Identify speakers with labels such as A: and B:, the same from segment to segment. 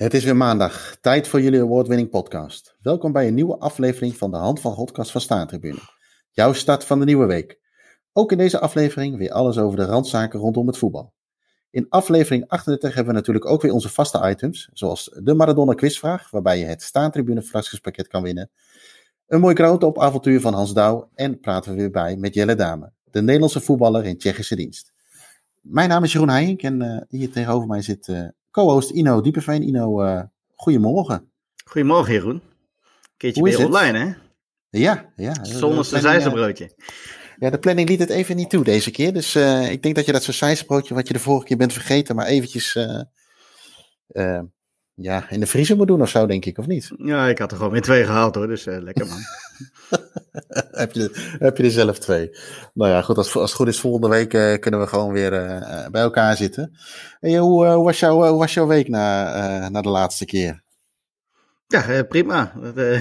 A: Het is weer maandag, tijd voor jullie award-winning podcast. Welkom bij een nieuwe aflevering van de Hand van Godcast van Staantribune. Jouw start van de nieuwe week. Ook in deze aflevering weer alles over de randzaken rondom het voetbal. In aflevering 38 hebben we natuurlijk ook weer onze vaste items, zoals de Maradona quizvraag, waarbij je het Staantribune verrassingspakket kan winnen. Een mooi groundtop avontuur van Hans Douw en praten we weer bij met Jelle Dame, de Nederlandse voetballer in Tsjechische dienst. Mijn naam is Jeroen Heijink en uh, hier tegenover mij zit uh, co-host Ino Diepeveen. Ino, uh, goedemorgen.
B: Goedemorgen Jeroen. Keertje weer online hè?
A: Ja, ja.
B: Zonder sausijzenbroodje.
A: Ja, de planning liet het even niet toe deze keer. Dus uh, ik denk dat je dat sausijzenbroodje wat je de vorige keer bent vergeten, maar eventjes uh, uh, ja, in de vriezer moet doen of zo, denk ik, of niet?
B: Ja, ik had er gewoon weer twee gehaald hoor, dus lekker man.
A: heb, je, heb je er zelf twee? Nou ja, goed, als, als het goed is, volgende week kunnen we gewoon weer bij elkaar zitten. En hoe, hoe, was jouw, hoe was jouw week na, na de laatste keer?
B: Ja, prima.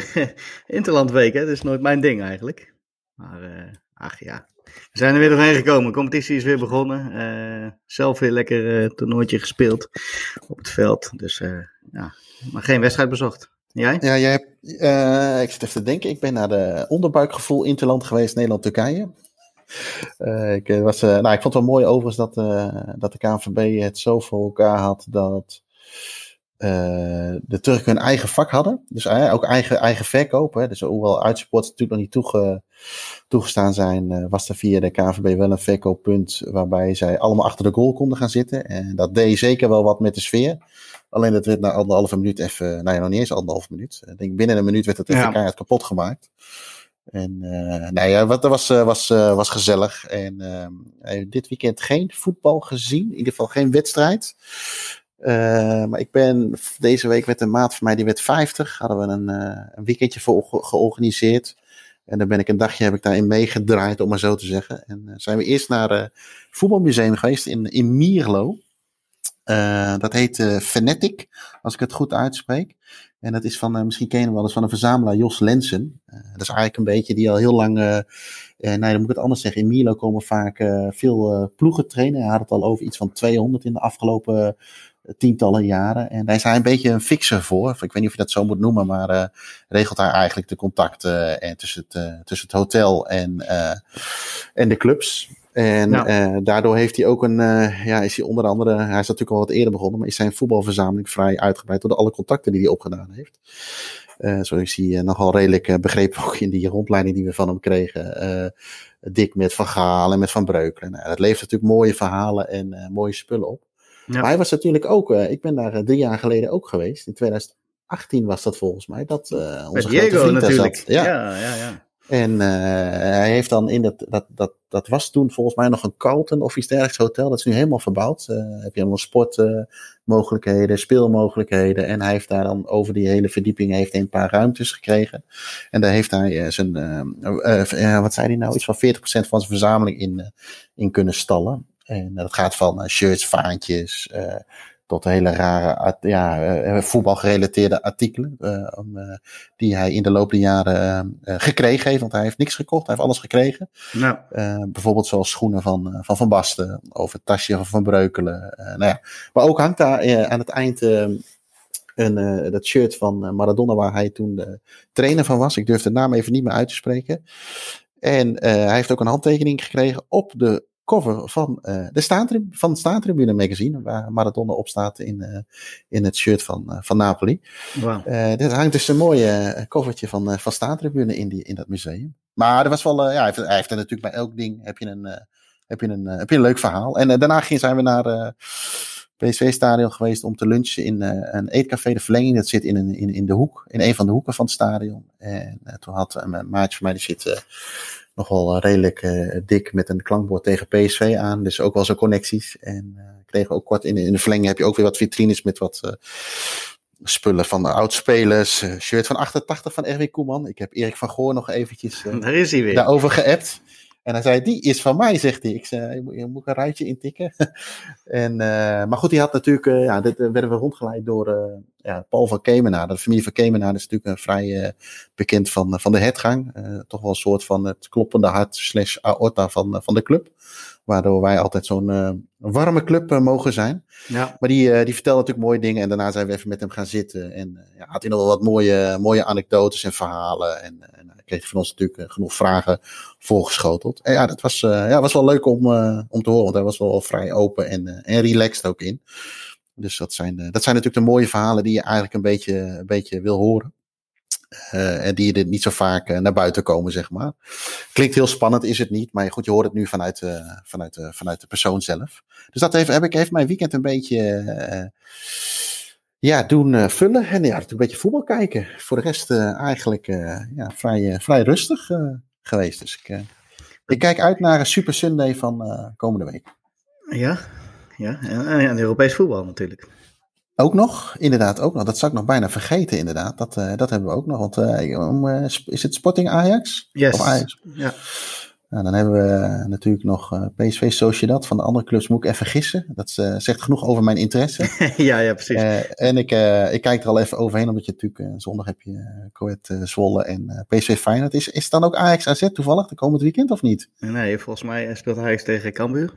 B: Interlandweek, hè, dat is nooit mijn ding eigenlijk. Maar ach ja, we zijn er weer doorheen gekomen. De competitie is weer begonnen. Uh, zelf weer lekker uh, toernooitje gespeeld op het veld. Dus uh, ja, maar geen wedstrijd bezocht. Jij?
A: Ja, jij hebt, ik zit even te denken. Ik ben naar de onderbuikgevoel Interland geweest, Nederland-Turkije. ik, was, nou, ik vond het wel mooi overigens dat, dat de KNVB het zo voor elkaar had dat uh, de Turken hun eigen vak hadden. Dus uh, ook eigen, eigen verkoop. Hè. Dus hoewel uitsports natuurlijk nog niet toege, toegestaan zijn, uh, was er via de KVB wel een verkooppunt waarbij zij allemaal achter de goal konden gaan zitten. En dat deed zeker wel wat met de sfeer. Alleen dat werd na anderhalve minuut even, nou ja, nog niet eens anderhalve minuut. Ik denk binnen een minuut werd het even ja. kapot gemaakt. En uh, nou ja, wat, dat was, uh, was, uh, was gezellig. En dit weekend geen voetbal gezien. In ieder geval geen wedstrijd. Uh, maar ik ben deze week met een maat van mij, die werd 50, hadden we een, uh, een weekendje voor georganiseerd. En dan ben ik een dagje heb ik daarin meegedraaid, om maar zo te zeggen. En uh, zijn we eerst naar het voetbalmuseum geweest in, in Mierlo. dat heet Fanatic, als ik het goed uitspreek. En dat is van, misschien ken je hem wel eens, van een verzamelaar, Jos Lensen. dat is eigenlijk een beetje die al heel lang, nee, dan moet ik het anders zeggen. In Mierlo komen vaak veel ploegen trainen. Hij had het al over iets van 200 in de afgelopen tientallen jaren. En daar is hij een beetje een fixer voor. Ik weet niet of je dat zo moet noemen, maar uh, regelt hij eigenlijk de contacten uh, tussen, het, uh, tussen het hotel en, en de clubs. En ja. daardoor heeft hij ook een, ja, is hij onder andere, hij is natuurlijk al wat eerder begonnen, maar is zijn voetbalverzameling vrij uitgebreid door alle contacten die hij opgedaan heeft. Uh, zo is hij nogal redelijk uh, begrepen ook in die rondleiding die we van hem kregen. Dik met Van Gaal en met Van Breukelen. Nou, dat levert natuurlijk mooie verhalen en mooie spullen op. Ja. Maar hij was natuurlijk ook, uh, ik ben daar uh, drie jaar geleden ook geweest. In 2018 was dat volgens mij. Dat uh, onze
B: Diego
A: vriend
B: natuurlijk.
A: Zat. Ja.
B: ja, ja, ja.
A: En hij heeft dan in dat, dat, dat, dat was toen volgens mij nog een Carlton of iets dergelijks hotel. Dat is nu helemaal verbouwd. heb je allemaal sportmogelijkheden, speelmogelijkheden. En hij heeft daar dan over die hele verdieping heeft een paar ruimtes gekregen. En daar heeft hij zijn, wat zei hij nou, iets van 40% van zijn verzameling in, in kunnen stallen. En dat gaat van uh, shirts, vaantjes, uh, tot hele rare ja, uh, voetbalgerelateerde artikelen. Die hij in de loop der jaren gekregen heeft. Want hij heeft niks gekocht, hij heeft alles gekregen.
B: Nou.
A: bijvoorbeeld zoals schoenen van Van, van Basten. Of het tasje van Van Breukelen. nou ja. Maar ook hangt daar aan het eind... een, dat shirt van Maradona, waar hij toen de trainer van was. Ik durf de naam even niet meer uit te spreken. En hij heeft ook een handtekening gekregen op de cover van, uh, de staantribune, van het Staantribune magazine, waar Maradona op staat in, uh, in het shirt van, uh, van Napoli.
B: Wow.
A: dit hangt dus een mooie covertje van, van Staantribune in, die, in dat museum. Maar er was wel, ja, hij heeft, hij heeft er natuurlijk bij elk ding heb je een, heb je een, heb je een leuk verhaal. En daarna ging, zijn we naar PSV-stadion geweest om te lunchen in een eetcafé De Verlenging. Dat zit in, een, in, in de hoek, in een van de hoeken van het stadion. En toen had een maatje van mij, die zit nogal redelijk uh, dik met een klankbord tegen PSV aan. Dus ook wel zo connecties. En uh, kregen ook kort in, in de verlenging heb je ook weer wat vitrines met wat uh, spullen van de oudspelers. shirt van 88 van Erwin Koeman. Ik heb Erik van Goor nog eventjes
B: Daar is hij weer.
A: daarover geappt. En hij zei, die is van mij, zegt hij. Ik zei, je moet, een rijtje intikken. en, uh, maar goed, die had natuurlijk, uh, ja, dit uh, werden we rondgeleid door ja, Paul van Kemenaar. De familie van Kemenaar is natuurlijk een vrij bekend van, van de hetgang. toch wel een soort van het kloppende hart slash aorta van, van de club. Waardoor wij altijd zo'n warme club mogen zijn.
B: Ja.
A: Maar die, die vertelde natuurlijk mooie dingen. En daarna zijn we even met hem gaan zitten. En ja, had hij nog wel wat mooie, mooie anekdotes en verhalen. En, en hij kreeg van ons natuurlijk genoeg vragen voorgeschoteld. En ja, dat was, ja, was wel leuk om, om te horen. Want hij was wel vrij open en, en relaxed ook in. Dus dat zijn, dat zijn natuurlijk de mooie verhalen die je eigenlijk een beetje, een beetje wil horen. Uh, en die er niet zo vaak uh, naar buiten komen, zeg maar. Klinkt heel spannend, is het niet. Maar goed, je hoort het nu vanuit, uh, vanuit, vanuit de persoon zelf. Dus dat heb ik, heeft mijn weekend een beetje ja, doen vullen. En ja, een beetje voetbal kijken. Voor de rest eigenlijk ja, vrij, vrij rustig geweest. Dus ik, ik kijk uit naar een Super Sunday van komende week.
B: Ja, ja. En, en Europees voetbal natuurlijk.
A: Ook nog, inderdaad, ook nog. Dat zou ik nog bijna vergeten, inderdaad. Dat, uh, dat hebben we ook nog. Want uh, is het Sporting Ajax?
B: Yes.
A: Of Ajax?
B: Ja.
A: Nou, dan hebben we natuurlijk nog PSV Sociedad. Van de andere clubs moet ik even gissen. Dat zegt genoeg over mijn interesse.
B: ja, ja, precies.
A: en ik, ik kijk er al even overheen, omdat je natuurlijk zondag heb je Coët Zwolle en PSV Feyenoord. Is, is het dan ook Ajax AZ toevallig de komend weekend of niet?
B: Nee, volgens mij speelt Ajax tegen Cambuur.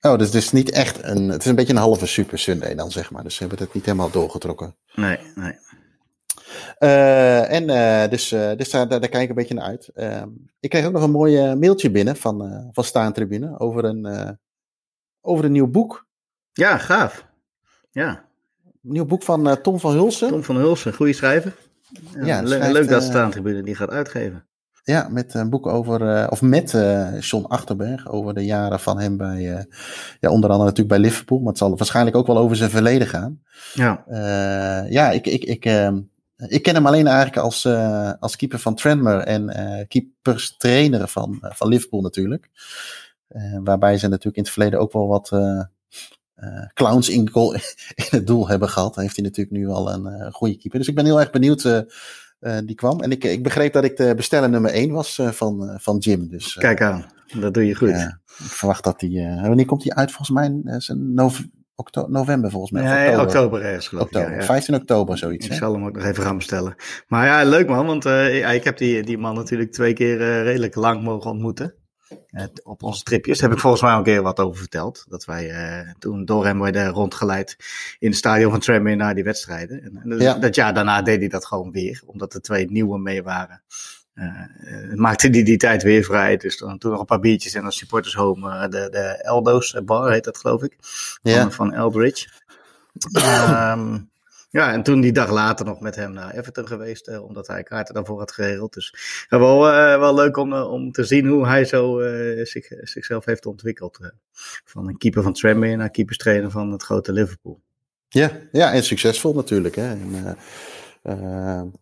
A: Oh, dus het is niet echt een. Het is een beetje een halve Super Sunday dan, zeg maar. Dus ze hebben het niet helemaal doorgetrokken.
B: Nee, nee.
A: Uh, en uh, dus, uh, dus daar, daar, kijk ik een beetje naar uit. Ehm, ik kreeg ook nog een mooi mailtje binnen van, van Staantribune over een, over een nieuw boek.
B: Ja, gaaf. Ja.
A: Een nieuw boek van Tom van Hulsen.
B: Tom van Hulsen, goede schrijver. Ja, ja schrijft, leuk dat Staantribune die gaat uitgeven.
A: Ja, met een boek over, uh, of met uh, John Achterberg, over de jaren van hem bij, uh, ja, onder andere natuurlijk bij Liverpool, maar het zal waarschijnlijk ook wel over zijn verleden gaan.
B: Ja,
A: ja ik, ik, ik, ehm, ik ken hem alleen eigenlijk als, als keeper van Tranmere en keepers trainer van, van Liverpool natuurlijk. waarbij ze natuurlijk in het verleden ook wel wat clowns in, goal, in, het doel hebben gehad. Dan heeft hij natuurlijk nu al een goede keeper. Dus ik ben heel erg benieuwd die kwam. En ik, ik begreep dat ik de besteller nummer 1 was uh, van, uh, van Jim. Dus,
B: Kijk aan, dat doe je goed.
A: ik verwacht dat die. wanneer komt die uit? Volgens mij nov november, volgens mij.
B: Nee, oktober, oktober ergens geloof
A: ik. Oktober, ja, ja. 15 oktober, zoiets.
B: Ik hè? zal hem ook nog even gaan bestellen. Maar ja, leuk man, want ik heb die, die man natuurlijk twee keer redelijk lang mogen ontmoeten op onze tripjes. Daar heb ik volgens mij al een keer wat over verteld. Dat wij uh, toen door hem werden rondgeleid in het stadion van Tranmere naar die wedstrijden. En, en ja. dat jaar daarna deed hij dat gewoon weer, omdat er twee nieuwe mee waren. Uh, maakte hij die tijd weer vrij. Dus dan, toen nog een paar biertjes en als supporters home de, de Eldo's bar heet dat geloof ik. Van, van Eldridge. um, ja, en toen die dag later nog met hem naar Everton geweest, eh, omdat hij kaarten daarvoor had geregeld. Dus wel, uh, wel leuk om, uh, om te zien hoe hij zo zich, zichzelf heeft ontwikkeld. van een keeper van Tranmere naar keeperstrainer van het grote Liverpool.
A: Ja, ja en succesvol natuurlijk. Hè.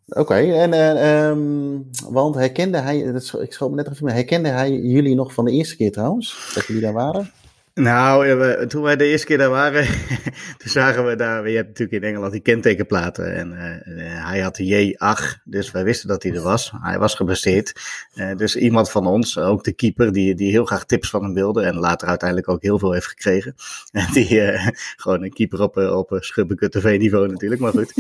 A: Oké, en um, want herkende hij, ik schoot me net even, herkende hij jullie nog van de eerste keer trouwens, dat jullie daar waren?
B: Nou, toen wij de eerste keer daar waren, toen zagen we daar, je hebt natuurlijk in Engeland die kentekenplaten en uh, hij had de J8, dus wij wisten dat hij er was. Hij was geblesseerd. Uh, dus iemand van ons, ook de keeper, die, die heel graag tips van hem wilde en later uiteindelijk ook heel veel heeft gekregen. En die, uh, gewoon een keeper op, op Schubbeke TV niveau natuurlijk, maar goed.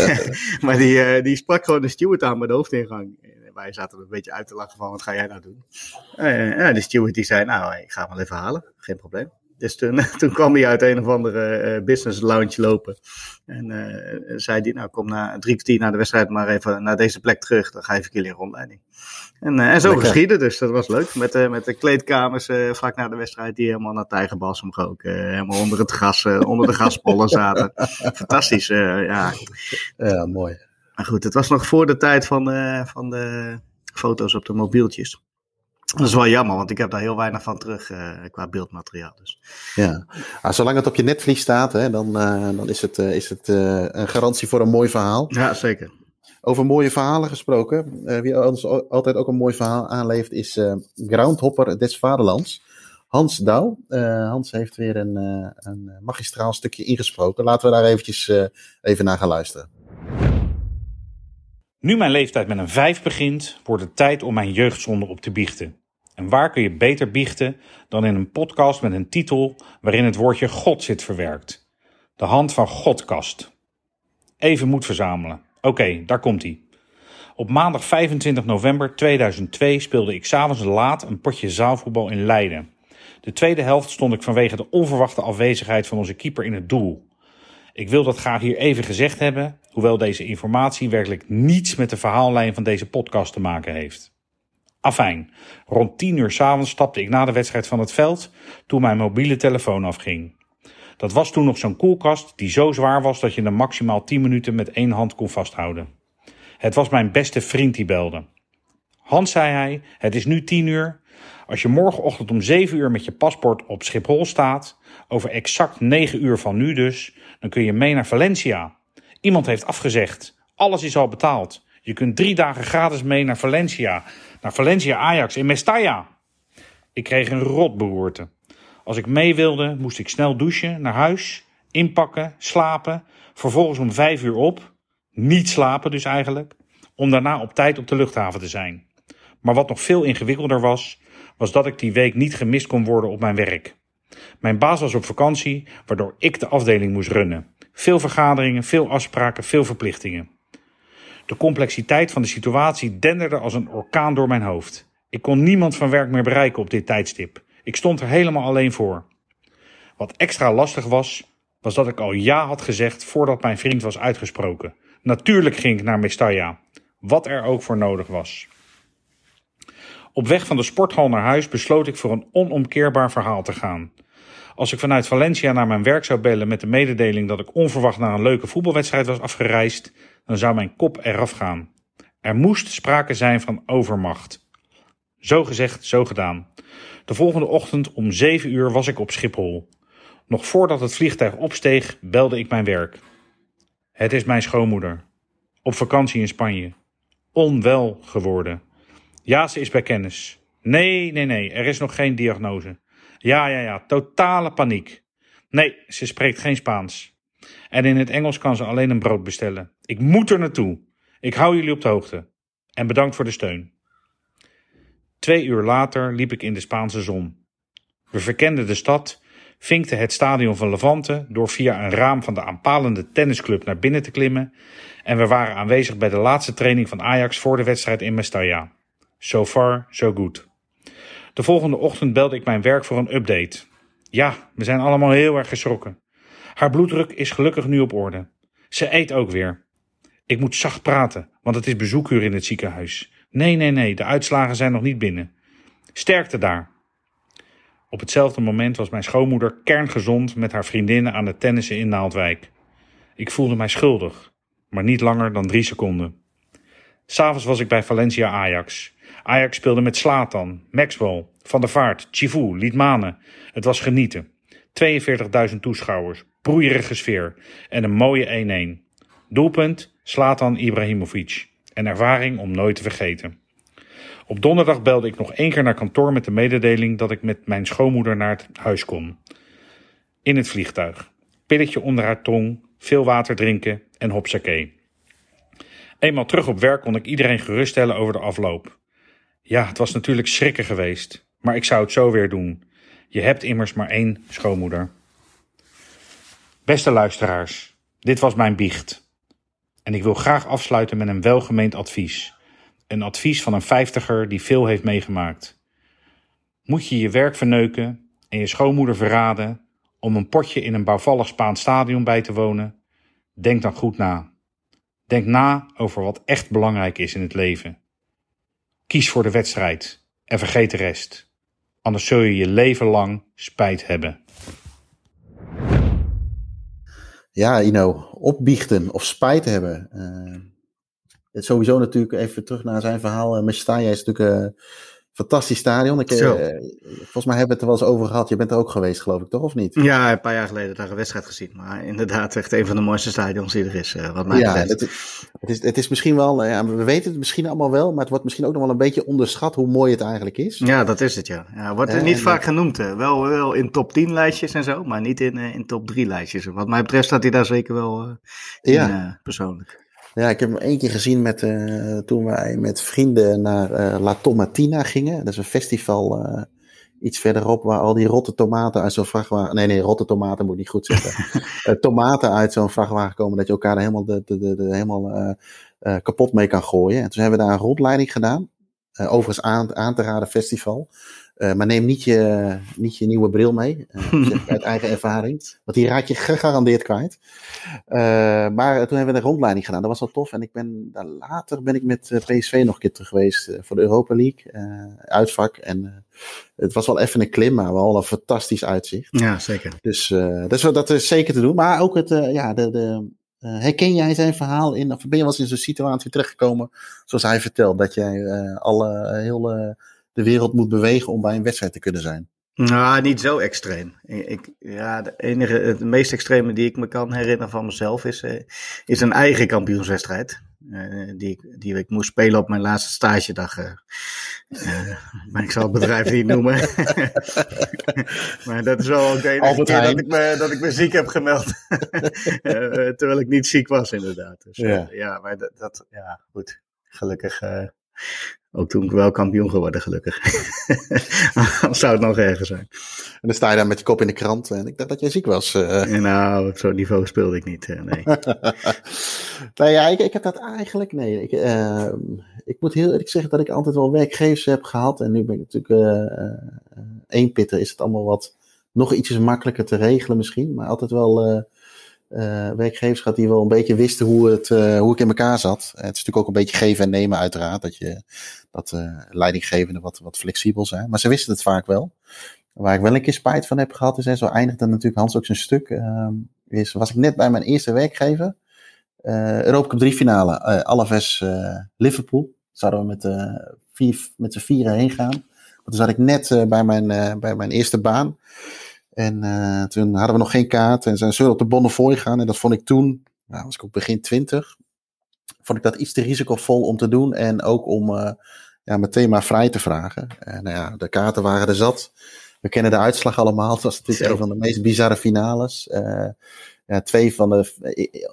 B: maar die, die sprak gewoon de steward aan bij de hoofdingang wij zaten een beetje uit te lachen van, wat ga jij nou doen? Uh, ja, de steward die zei, nou, ik ga hem wel even halen, geen probleem. Dus toen, toen kwam hij uit een of andere uh, business lounge lopen. En uh, zei hij, nou kom na drie kwartier na de wedstrijd maar even naar deze plek terug. Dan geef ik jullie een rondleiding. En, uh, en zo Lekker. geschiedde, dus dat was leuk. Met, uh, met de kleedkamers vlak na de wedstrijd die helemaal naar Tijgerbas omgook. helemaal onder het gas, onder de gaspollen zaten. Fantastisch, ja.
A: Ja, mooi.
B: Maar goed, het was nog voor de tijd van van de foto's op de mobieltjes. Dat is wel jammer, want ik heb daar heel weinig van terug uh, qua beeldmateriaal. Dus.
A: Ja, ah, zolang het op je netvlies staat, hè, dan, uh, dan is het, uh, is het een garantie voor een mooi verhaal.
B: Ja, zeker.
A: Over mooie verhalen gesproken. wie ons altijd ook een mooi verhaal aanlevert is Groundhopper des Vaderlands. Hans Douw. Hans heeft weer een, een magistraal stukje ingesproken. Laten we daar eventjes even naar gaan luisteren.
C: Nu mijn leeftijd met een 5 begint, wordt het tijd om mijn jeugdzonde op te biechten. En waar kun je beter biechten dan in een podcast met een titel waarin het woordje God zit verwerkt? De hand van Godkast. Even moed verzamelen. Oké, daar komt hij. Op maandag 25 november 2002 speelde ik s'avonds laat een potje zaalvoetbal in Leiden. De tweede helft stond ik vanwege de onverwachte afwezigheid van onze keeper in het doel. Ik wil dat graag hier even gezegd hebben, hoewel deze informatie werkelijk niets met de verhaallijn van deze podcast te maken heeft. Afijn, rond 10 uur s'avonds stapte ik na de wedstrijd van het veld toen mijn mobiele telefoon afging. Dat was toen nog zo'n koelkast die zo zwaar was dat je hem maximaal 10 minuten met één hand kon vasthouden. Het was mijn beste vriend die belde. Hans, zei hij, het is nu 10 uur. Als je morgenochtend om 7 uur met je paspoort op Schiphol staat, over exact 9 uur van nu dus, dan kun je mee naar Valencia. Iemand heeft afgezegd. Alles is al betaald. Je kunt drie dagen gratis mee naar Valencia. Naar Valencia Ajax in Mestalla. Ik kreeg een rotberoerte. Als ik mee wilde, moest ik snel douchen, naar huis, inpakken, slapen, vervolgens om vijf uur op, niet slapen dus eigenlijk, om daarna op tijd op de luchthaven te zijn. Maar wat nog veel ingewikkelder was, was dat ik die week niet gemist kon worden op mijn werk. Mijn baas was op vakantie, waardoor ik de afdeling moest runnen. Veel vergaderingen, veel afspraken, veel verplichtingen. De complexiteit van de situatie denderde als een orkaan door mijn hoofd. Ik kon niemand van werk meer bereiken op dit tijdstip. Ik stond er helemaal alleen voor. Wat extra lastig was, was dat ik al ja had gezegd voordat mijn vriend was uitgesproken. Natuurlijk ging ik naar Mestalla, wat er ook voor nodig was. Op weg van de sporthal naar huis besloot ik voor een onomkeerbaar verhaal te gaan. Als ik vanuit Valencia naar mijn werk zou bellen met de mededeling dat ik onverwacht naar een leuke voetbalwedstrijd was afgereisd, dan zou mijn kop eraf gaan. Er moest sprake zijn van overmacht. Zo gezegd, zo gedaan. De volgende ochtend om 7 uur was ik op Schiphol. Nog voordat het vliegtuig opsteeg, belde ik mijn werk. Het is mijn schoonmoeder. Op vakantie in Spanje. Onwel geworden. Ja, ze is bij kennis. Nee, nee, nee, er is nog geen diagnose. Ja, ja, ja, totale paniek. Nee, ze spreekt geen Spaans. En in het Engels kan ze alleen een brood bestellen. Ik moet er naartoe. Ik hou jullie op de hoogte. En bedankt voor de steun. Twee uur later liep ik in de Spaanse zon. We verkenden de stad, vinkten het stadion van Levante door via een raam van de aanpalende tennisclub naar binnen te klimmen en we waren aanwezig bij de laatste training van Ajax voor de wedstrijd in Mestalla. So far, so good. De volgende ochtend belde ik mijn werk voor een update. Ja, we zijn allemaal heel erg geschrokken. Haar bloeddruk is gelukkig nu op orde. Ze eet ook weer. Ik moet zacht praten, want het is bezoekuur in het ziekenhuis. Nee, nee, nee, de uitslagen zijn nog niet binnen. Sterkte daar. Op hetzelfde moment was mijn schoonmoeder kerngezond met haar vriendinnen aan het tennissen in Naaldwijk. Ik voelde mij schuldig, maar niet langer dan drie seconden. S'avonds was ik bij Valencia Ajax. Ajax speelde met Slatan, Maxwell, Van der Vaart, Chivu, Liedmanen. Het was genieten. 42.000 toeschouwers, broeierige sfeer en een mooie 1-1. Doelpunt Slatan Ibrahimovic en ervaring om nooit te vergeten. Op donderdag belde ik nog één keer naar kantoor met de mededeling dat ik met mijn schoonmoeder naar het huis kon. In het vliegtuig. Pilletje onder haar tong, veel water drinken en hopsakee. Eenmaal terug op werk kon ik iedereen geruststellen over de afloop. Ja, het was natuurlijk schrikken geweest, maar ik zou het zo weer doen. Je hebt immers maar één schoonmoeder. Beste luisteraars, dit was mijn biecht. En ik wil graag afsluiten met een welgemeend advies. Een advies van een vijftiger die veel heeft meegemaakt. Moet je je werk verneuken en je schoonmoeder verraden om een potje in een bouwvallig Spaans stadion bij te wonen? Denk dan goed na. Denk na over wat echt belangrijk is in het leven. Kies voor de wedstrijd en vergeet de rest. Anders zul je je leven lang spijt hebben.
A: Ja, Ino, opbiechten of spijt hebben. Uh, sowieso natuurlijk even terug naar zijn verhaal. Uh, is natuurlijk uh, fantastisch stadion. Ik, uh, volgens mij hebben we het er wel eens over gehad. Je bent er ook geweest, geloof ik, toch? Of niet?
B: Ja, een paar jaar geleden daar een wedstrijd gezien. Maar inderdaad, echt een van de mooiste stadions die er is, uh, wat mij
A: ja,
B: betreft.
A: Het, het, is, het is misschien wel, ja, we weten het misschien allemaal wel, maar het wordt misschien ook nog wel een beetje onderschat hoe mooi het eigenlijk is.
B: Ja, dat is het, ja. ja wordt er niet uh, vaak genoemd. Wel, wel in top 10 lijstjes en zo, maar niet in, in top 3 lijstjes. Wat mij betreft staat hij daar zeker wel in, ja. persoonlijk.
A: Ja, ik heb hem één keer gezien met, uh, toen wij met vrienden naar uh, La Tomatina gingen. Dat is een festival uh, iets verderop waar al die rotte tomaten uit zo'n vrachtwagen... Nee, nee, rotte tomaten moet ik niet goed zeggen. tomaten uit zo'n vrachtwagen komen dat je elkaar er helemaal, de, de, de, de helemaal kapot mee kan gooien. En toen hebben we daar een rondleiding gedaan. overigens aan, aan te raden festival. Uh, maar neem niet je, niet je nieuwe bril mee. Uh, zeg ik uit eigen ervaring. Want die raak je gegarandeerd kwijt. Uh, maar toen hebben we een rondleiding gedaan. Dat was wel tof. En ik ben, daar later ben ik met PSV nog een keer terug geweest voor de Europa League. uitvak. En het was wel even een klim, maar wel een fantastisch uitzicht.
B: Ja, zeker.
A: Dus dat, is, dat is zeker te doen. Maar ook het, ja, de, de, herken jij zijn verhaal in, of ben je wel eens in zo'n situatie terechtgekomen, zoals hij vertelt, dat jij alle heel de wereld moet bewegen om bij een wedstrijd te kunnen zijn?
B: Nou, niet zo extreem. Ik, ja, de enige, het meest extreme die ik me kan herinneren van mezelf is, uh, is een eigen kampioenswedstrijd. Uh, die, die ik moest spelen op mijn laatste stagedag. Uh, maar ik zal het bedrijf niet noemen. maar dat is wel ook de enige keer dat ik, me, dat ik me ziek heb gemeld. terwijl ik niet ziek was, inderdaad. Dus, ja. ja, maar dat, dat, ja, goed. Gelukkig ook toen ik wel kampioen geworden, gelukkig. Zou het nog erger zijn.
A: En dan sta je daar met je kop in de krant en ik dacht dat jij ziek was. Uh.
B: Nou, op zo'n niveau speelde ik niet, uh, nee.
A: nou ja, ik, ik, heb dat eigenlijk, nee. Ik, uh, ik moet heel eerlijk zeggen dat ik altijd wel werkgevers heb gehad. En nu ben ik natuurlijk één pitter, is het allemaal wat nog ietsjes makkelijker te regelen misschien. Maar altijd wel uh, werkgevers gehad die wel een beetje wisten hoe, het, uh, hoe ik in elkaar zat. het is natuurlijk ook een beetje geven en nemen uiteraard. Dat, je, dat uh, leidinggevenden wat, wat flexibel zijn. Maar ze wisten het vaak wel. Waar ik wel een keer spijt van heb gehad, is, en zo eindigde natuurlijk Hans ook zijn stuk, was ik net bij mijn eerste werkgever. Europa Cup 3 finale, Alaves Liverpool. Zouden we met, vier, met z'n vieren heen gaan. Toen zat ik net bij, mijn, bij mijn eerste baan. En uh, toen hadden we nog geen kaart en zijn ze op de Bonnefoy gaan. En dat vond ik toen, nou, was ik ook begin twintig, vond ik dat iets te risicovol om te doen. En ook om uh, ja, meteen maar vrij te vragen. En nou ja, de kaarten waren er zat. We kennen de uitslag allemaal. Het was natuurlijk een van de meest bizarre finales. Uh, ja, twee, van de,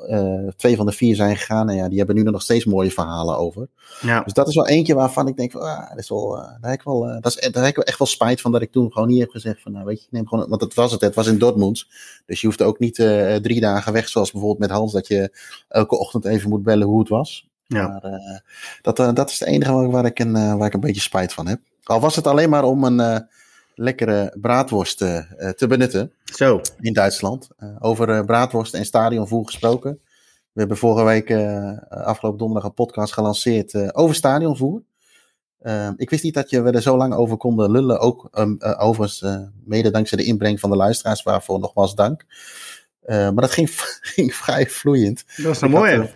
A: uh, twee van de vier zijn gegaan. En ja, die hebben nu nog steeds mooie verhalen over. Ja. Dus dat is wel eentje waarvan ik denk, van, ah, dat is wel, uh, daar, heb ik wel, uh, dat is, daar heb ik echt wel spijt van dat ik toen gewoon niet heb gezegd van, nou weet je, neem gewoon, want dat was het, het was in Dortmund. Dus je hoeft ook niet drie dagen weg, zoals bijvoorbeeld met Hans, dat je elke ochtend even moet bellen hoe het was. Ja. Maar dat, dat is het enige waar, waar ik een, waar ik een beetje spijt van heb. Al was het alleen maar om een lekkere braadworst uh, te benutten.
B: Zo.
A: In Duitsland. Uh, over braadworst en stadionvoer gesproken. We hebben vorige week, afgelopen donderdag, een podcast gelanceerd over stadionvoer. ik wist niet dat je, we er zo lang over konden lullen. Ook um, overigens mede dankzij de inbreng van de luisteraars, waarvoor nogmaals dank. maar dat ging, ging vrij vloeiend.
B: Dat is een mooie.
A: Had,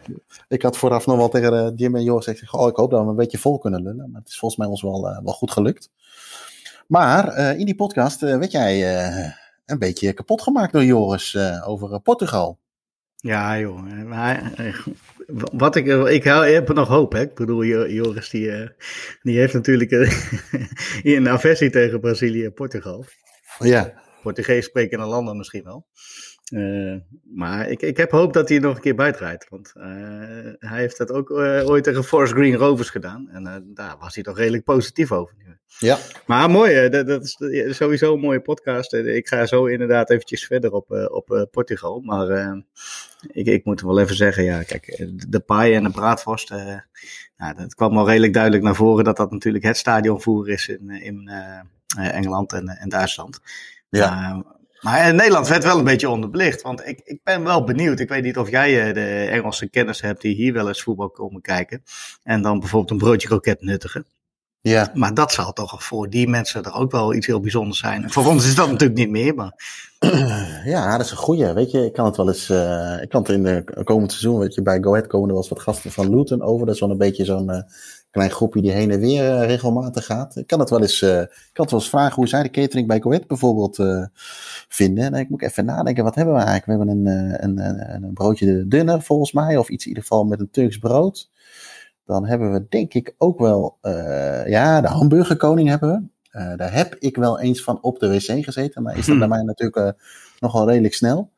A: ik had vooraf nog wel tegen Jim en Joris gezegd: oh, ik hoop dat we een beetje vol kunnen lullen. Maar het is volgens mij ons wel, wel goed gelukt. Maar uh, in die podcast uh, werd jij uh, een beetje kapot gemaakt door Joris over Portugal.
B: Ja, joh. Maar, wat ik, ik, heb nog hoop, hè. Ik bedoel, Joris die, die heeft natuurlijk een aversie tegen Brazilië en Portugal.
A: Ja.
B: Portugees sprekende landen misschien wel. Uh, maar ik, ik heb hoop dat hij nog een keer bijdraait. Want uh, hij heeft dat ook uh, ooit tegen Forest Green Rovers gedaan. En daar was hij toch redelijk positief over.
A: Ja.
B: Maar mooi, dat, dat, is sowieso een mooie podcast. Ik ga zo inderdaad eventjes verder op, op Portugal. Maar ik, ik moet wel even zeggen, ja, kijk, de paai en de braadvorst. nou, dat kwam wel redelijk duidelijk naar voren dat dat natuurlijk het stadionvoer is in, in Engeland en, en Duitsland.
A: Ja.
B: Maar in Nederland werd wel een beetje onderbelicht. Want ik, ik ben wel benieuwd. Ik weet niet of jij eh, de Engelse kennis hebt die hier wel eens voetbal komen kijken. En dan bijvoorbeeld een broodje kroket nuttigen.
A: Ja.
B: Maar dat zal toch voor die mensen er ook wel iets heel bijzonders zijn. voor ons is dat natuurlijk niet meer. Maar...
A: Ja, dat is een goeie. Weet je, ik kan het wel eens. Uh, ik kan het in de komend seizoen. Weet je, bij Go Ahead komen er wel eens wat gasten van Luton over. Dat is wel een beetje zo'n. Uh, klein groepje die heen en weer uh, regelmatig gaat. Ik kan het wel eens, uh, kan het wel eens vragen hoe zij de catering bij Coët bijvoorbeeld uh, vinden. En ik moet even nadenken, wat hebben we eigenlijk? We hebben een, een, een, broodje dunner volgens mij, of iets in ieder geval met een Turks brood. Dan hebben we denk ik ook wel, ja, de hamburgerkoning hebben we. daar heb ik wel eens van op de wc gezeten, maar is dat hmm. bij mij natuurlijk nogal redelijk snel.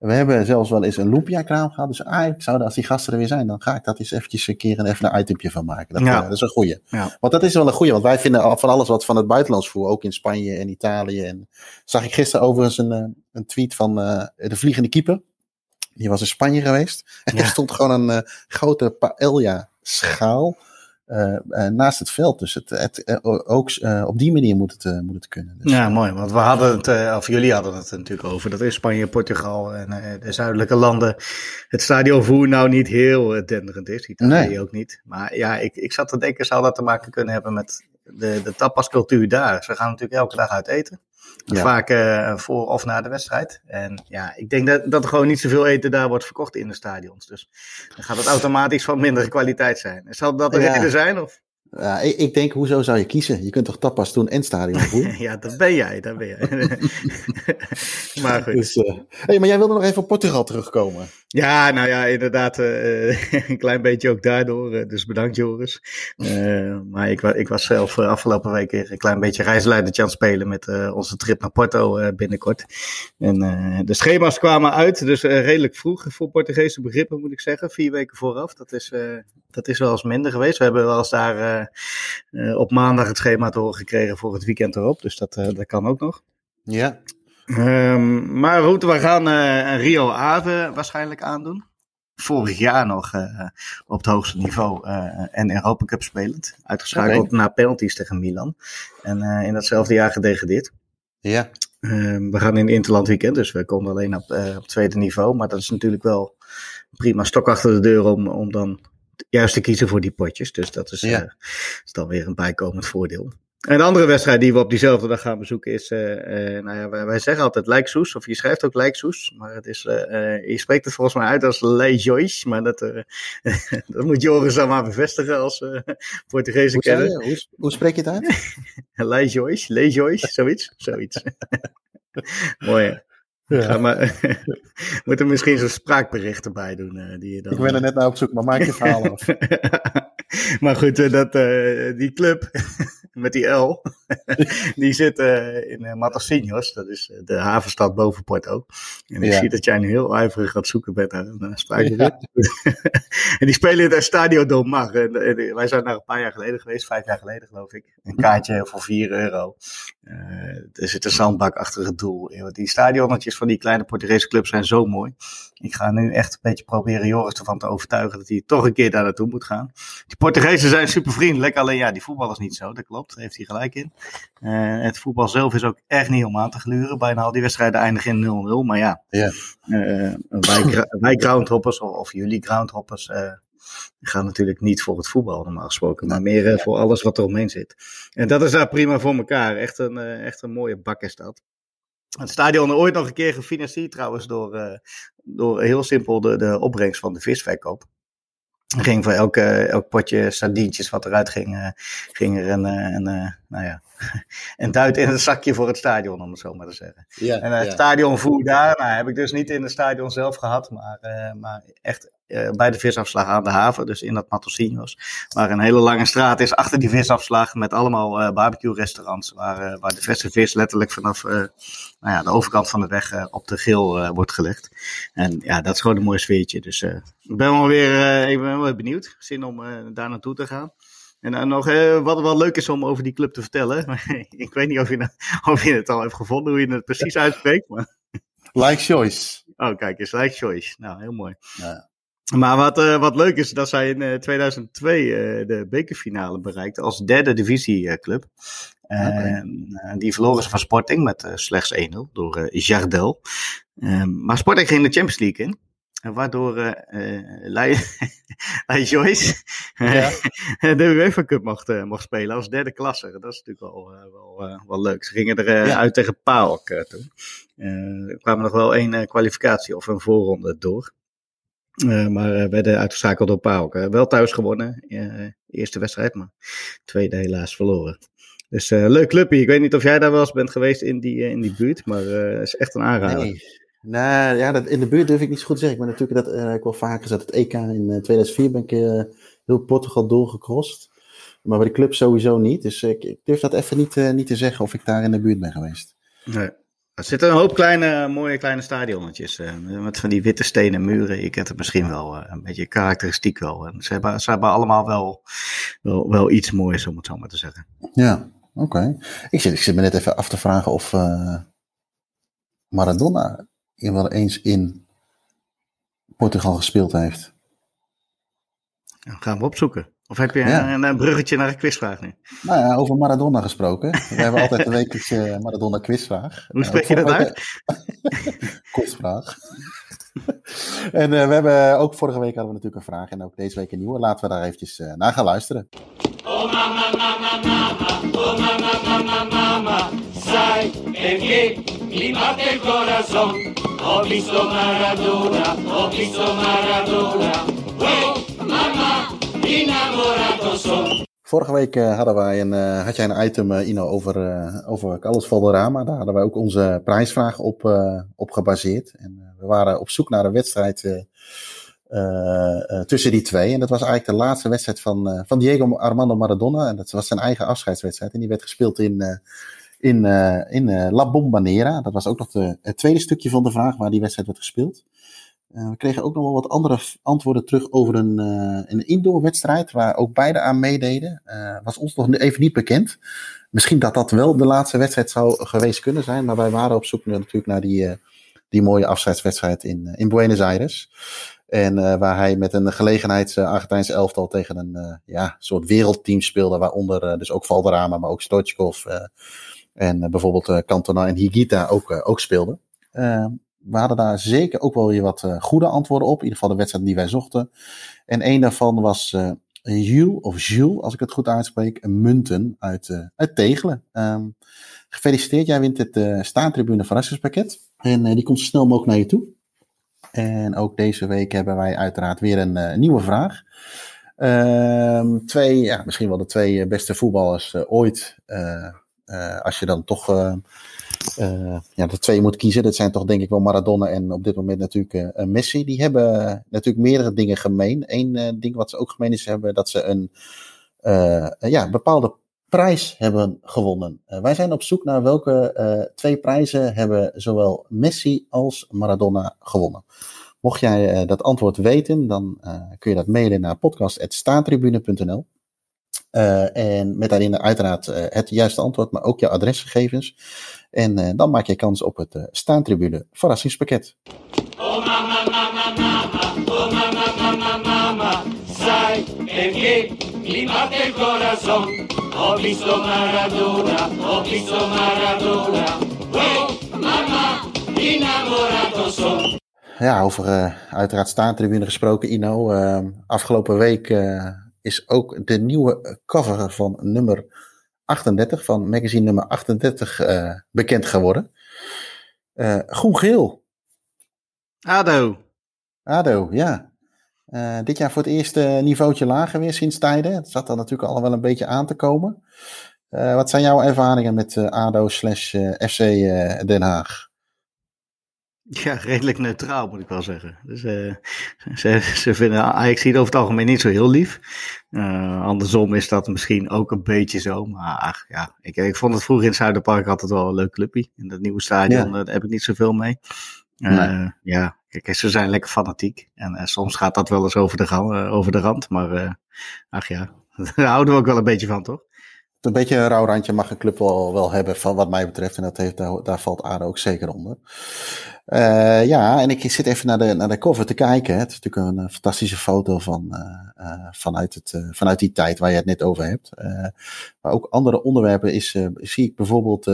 A: We hebben zelfs wel eens een lumpia-kraam gehad. Dus eigenlijk zouden, als die gasten er weer zijn, dan ga ik dat eens eventjes een keer een, even een itempje van maken. Dat, ja. dat is een goeie.
B: Ja.
A: Want dat is wel een goeie, want wij vinden van alles wat van het buitenlands voer, ook in Spanje en Italië. En zag ik gisteren overigens een, eh, een tweet van uh, de vliegende keeper. Die was in Spanje geweest. En ja. er stond gewoon een uh, grote paella schaal naast het veld. Dus het, het, ook op die manier moet het, moet het kunnen. Dus.
B: Ja, mooi. Want we hadden het, of jullie hadden het natuurlijk over, dat in Spanje, Portugal en de zuidelijke landen het stadionvoer nou niet heel denderend is. Italië nee. ook niet. Maar ja, ik, ik zat te denken, zou dat te maken kunnen hebben met de, de tapascultuur daar. Ze gaan natuurlijk elke dag uit eten. Vaak uh, voor of na de wedstrijd. En ja, ik denk dat, dat er gewoon niet zoveel eten daar wordt verkocht in de stadions. Dus dan gaat het automatisch van mindere kwaliteit zijn. Zal dat de ja. reden zijn? Of?
A: Ik, ik, denk, hoezo zou je kiezen? Je kunt toch tapas doen en stadionvoer?
B: ja, dat ben jij, dat ben jij.
A: maar goed. Dus, uh, hey, maar jij wilde nog even op Portugal terugkomen.
B: Ja, nou ja, inderdaad, uh, een klein beetje ook daardoor. Uh, dus bedankt Joris. maar ik, ik, was zelf afgelopen week een klein beetje reisleidertje aan het spelen met onze trip naar Porto binnenkort. En de schema's kwamen uit, dus redelijk vroeg voor Portugese begrippen moet ik zeggen. Vier weken vooraf, dat is, dat is wel eens minder geweest. We hebben wel eens daar uh, op maandag het schema te horen gekregen voor het weekend erop. Dus dat, uh, dat kan ook nog.
A: Ja.
B: Um, maar goed, we gaan uh, Rio Ave waarschijnlijk aandoen. Vorig jaar nog op het hoogste niveau en Europa Cup spelend. Uitgeschakeld okay. na penalties tegen Milan. En in datzelfde jaar gedegradeerd.
A: Ja.
B: Um, we gaan in Interland weekend, dus we komen alleen op, op tweede niveau. Maar dat is natuurlijk wel prima stok achter de deur om, om dan juist te kiezen voor die potjes. Dus dat is, ja. uh, is dan weer een bijkomend voordeel. En de andere wedstrijd die we op diezelfde dag gaan bezoeken is, uh, uh, nou ja, wij, wij, zeggen altijd Lijksoes, of je schrijft ook Lijksoes, maar het is, je spreekt het volgens mij uit als Lejois, maar dat, dat moet Joris dan maar bevestigen als Portugese kenner.
A: Hoe, hoe, spreek je het uit?
B: Lejois, zoiets, zoiets. Mooi ja. Ga maar, moet er misschien zo'n spraakbericht erbij doen. Uh, die je dan,
A: ik ben er net naar op zoek, maar maak je verhaal af.
B: maar goed, uh, dat, uh, die club met die L, die zit in uh, Matosinhos, dat is de havenstad boven Porto. En ik ja. zie dat jij nu heel ijverig gaat zoeken bent. Ja. en die spelen in het Stadio Dom Mar. En, en, wij zijn daar een paar jaar geleden geweest, vijf jaar geleden geloof ik. Een kaartje voor 4 euro. er zit een zandbak achter het doel. Die stadionnetjes van die kleine Portugese clubs zijn zo mooi. Ik ga nu echt een beetje proberen Joris ervan te overtuigen dat hij toch een keer daar naartoe moet gaan. Die Portugezen zijn super vriendelijk, alleen ja, die voetbal is niet zo. Dat klopt, daar heeft hij gelijk in. Uh, het voetbal zelf is ook echt niet om aan te gluren. Bijna al die wedstrijden eindigen in 0-0. Maar ja,
A: yeah.
B: uh, wij, wij groundhoppers of, of jullie groundhoppers uh, gaan natuurlijk niet voor het voetbal normaal gesproken. Maar meer voor alles wat er omheen zit. En dat is daar prima voor elkaar. Echt een, echt een mooie bak is dat. Het stadion ooit nog een keer gefinancierd trouwens door, door heel simpel de, de opbrengst van de visverkoop. Er ging voor elke, elk potje sardientjes wat eruit ging, uh, ging er een, een, een nou ja, een duit in het zakje voor het stadion, om het zo maar te zeggen.
A: Ja,
B: en het ja. stadionvoer daar, nou, heb ik dus niet in het stadion zelf gehad, maar, uh, maar echt bij de visafslag aan de haven, dus in dat Matosinhos. Waar een hele lange straat is achter die visafslag met allemaal uh, barbecue restaurants. Waar, waar de verse vis letterlijk vanaf nou ja, de overkant van de weg op de grill wordt gelegd. En ja, dat is gewoon een mooi sfeertje. Dus ik ben wel weer ik ben wel benieuwd. Zin om daar naartoe te gaan. En dan nog uh, wat wel leuk is om over die club te vertellen. ik weet niet of je, of je het al hebt gevonden, hoe je het precies uitspreekt. Maar...
A: Like Choice.
B: Oh, kijk eens, Like Choice. Nou, heel mooi. Ja. Maar wat, uh, wat leuk is, dat zij in uh, 2002 uh, de bekerfinale bereikte als derde divisieclub. Okay. die verloren ze van Sporting met slechts 1-0 door Jardel. maar Sporting ging de Champions League in. Waardoor uh, Lai, Lai Joyce ja. de UEFA Cup mocht, uh, mocht spelen als derde klasse. Dat is natuurlijk wel, uh, wel, wel leuk. Ze gingen er ja. uit tegen PAOK toen. er kwamen nog wel één kwalificatie of een voorronde door. Maar werden uitgeschakeld door PAOK. wel thuis gewonnen, eerste wedstrijd, maar tweede helaas verloren. Dus leuk clubje. Ik weet niet of jij daar wel eens bent geweest in die, in die buurt, maar het is echt een aanrader.
A: Nee. Nou ja, dat, in de buurt durf ik niet zo goed te zeggen. Maar natuurlijk, dat uh, ik wel vaker gezet. Het EK in uh, 2004 ben ik uh, heel Portugal doorgecrossed. Maar bij de club sowieso niet. Dus ik, ik durf dat even niet, niet te zeggen of ik daar in de buurt ben geweest.
B: Nee. Er zitten een hoop kleine, mooie kleine stadionnetjes. met van die witte stenen muren. Je kent het misschien wel. een beetje karakteristiek wel. En ze, hebben, ze hebben allemaal wel, wel, wel iets moois, om het zo maar te zeggen.
A: Ja, oké. Okay. Ik, zit, ik zit me net even af te vragen of Maradona in wel eens in Portugal gespeeld heeft.
B: Dan gaan we opzoeken. Of heb je een, een, bruggetje naar een quizvraag nu?
A: Nou ja, over Maradona gesproken. We hebben altijd de wekelijkse Maradona quizvraag.
B: Hoe spreek je dat uit?
A: Quizvraag. en uh, we hebben ook vorige week hadden we natuurlijk een vraag en ook deze week een nieuwe. Laten we daar eventjes uh, naar gaan luisteren. Oh mama, mama, mama, oh mama, mama, mama, sai perché mi batte il corazon. Ho visto Maradona, ho visto Maradona, oh mama, Vorige week uh, hadden wij een, uh, had jij een item, uh, Ino, over, over Carlos Valderrama. Daar hadden wij ook onze prijsvraag op, op gebaseerd. En we waren op zoek naar een wedstrijd tussen die twee. En dat was eigenlijk de laatste wedstrijd van, van Diego Armando Maradona. En dat was zijn eigen afscheidswedstrijd. En die werd gespeeld in, in, in La Bombonera. Dat was ook nog het tweede stukje van de vraag waar die wedstrijd werd gespeeld. Uh, we kregen ook nog wel wat andere antwoorden terug over een, uh, een indoorwedstrijd waar ook beide aan meededen. Uh, was ons nog even niet bekend. Misschien dat dat wel de laatste wedstrijd zou geweest kunnen zijn, maar wij waren op zoek natuurlijk naar die, die mooie afscheidswedstrijd in, in Buenos Aires. En waar hij met een gelegenheids Argentijnse elftal tegen een ja, soort wereldteam speelde, waaronder dus ook Valderrama, maar ook Stoichkov en bijvoorbeeld Cantona en Higuita ook, ook speelden we hadden daar zeker ook wel weer wat uh, goede antwoorden op. In ieder geval de wedstrijd die wij zochten. En een daarvan was uh, Jules, of Jules, als ik het goed uitspreek, Munten uit, uh, uit Tegelen. Um, gefeliciteerd, jij wint het uh, staantribune verrassingspakket. En die komt zo snel mogelijk naar je toe. En ook deze week hebben wij uiteraard weer een nieuwe vraag. Um, twee, ja, misschien wel de twee beste voetballers ooit. als je dan toch uh, ja, de twee moet kiezen. Dat zijn toch denk ik wel Maradona en op dit moment natuurlijk uh, Messi. Die hebben natuurlijk meerdere dingen gemeen. Eén ding wat ze ook gemeen is, hebben dat ze een ja, bepaalde prijs hebben gewonnen. wij zijn op zoek naar welke twee prijzen hebben zowel Messi als Maradona gewonnen. Mocht jij dat antwoord weten, dan kun je dat mailen naar podcast.staantribune.nl. Uh, en met daarin uiteraard het juiste antwoord, maar ook je adresgegevens. En uh, dan maak je kans op het staantribune verrassingspakket. Oh mama, mama, mama, oh mama, mama, mama, sai perché mi batte il corazon. Ho visto Maradona, ho visto Maradona, oh mama, innamorato son. Ja, over uiteraard staantribune gesproken, Ino. afgelopen week is ook de nieuwe cover van nummer 38, van magazine nummer 38, uh, eh, bekend geworden. Uh, Groen-geel.
B: ADO.
A: ADO, ja. Uh, dit jaar voor het eerste niveautje lager weer sinds tijden. Het zat dan natuurlijk al wel een beetje aan te komen. wat zijn jouw ervaringen met ADO slash FC Den Haag?
B: Ja, redelijk neutraal moet ik wel zeggen. Dus, uh, ze, ze vinden Ajax hier over het algemeen niet zo heel lief. Uh, andersom is dat misschien ook een beetje zo. Maar ach, ja, ik, ik vond het vroeger in het Zuiderpark altijd wel een leuk clubje. In dat nieuwe stadion ja. daar heb ik niet zoveel mee. Uh, nee. Ja, kijk, ze zijn lekker fanatiek. En soms gaat dat wel eens over de, over de rand. Maar ach ja, daar houden we ook wel een beetje van, toch?
A: Een beetje een rauw randje mag een club wel, wel hebben, van wat mij betreft. En dat heeft, daar, daar valt ADO ook zeker onder. Uh, ja, en ik zit even naar de, naar de cover te kijken. Het is natuurlijk een, fantastische foto van, uh, vanuit, het, vanuit die tijd waar je het net over hebt. maar ook andere onderwerpen is, zie ik bijvoorbeeld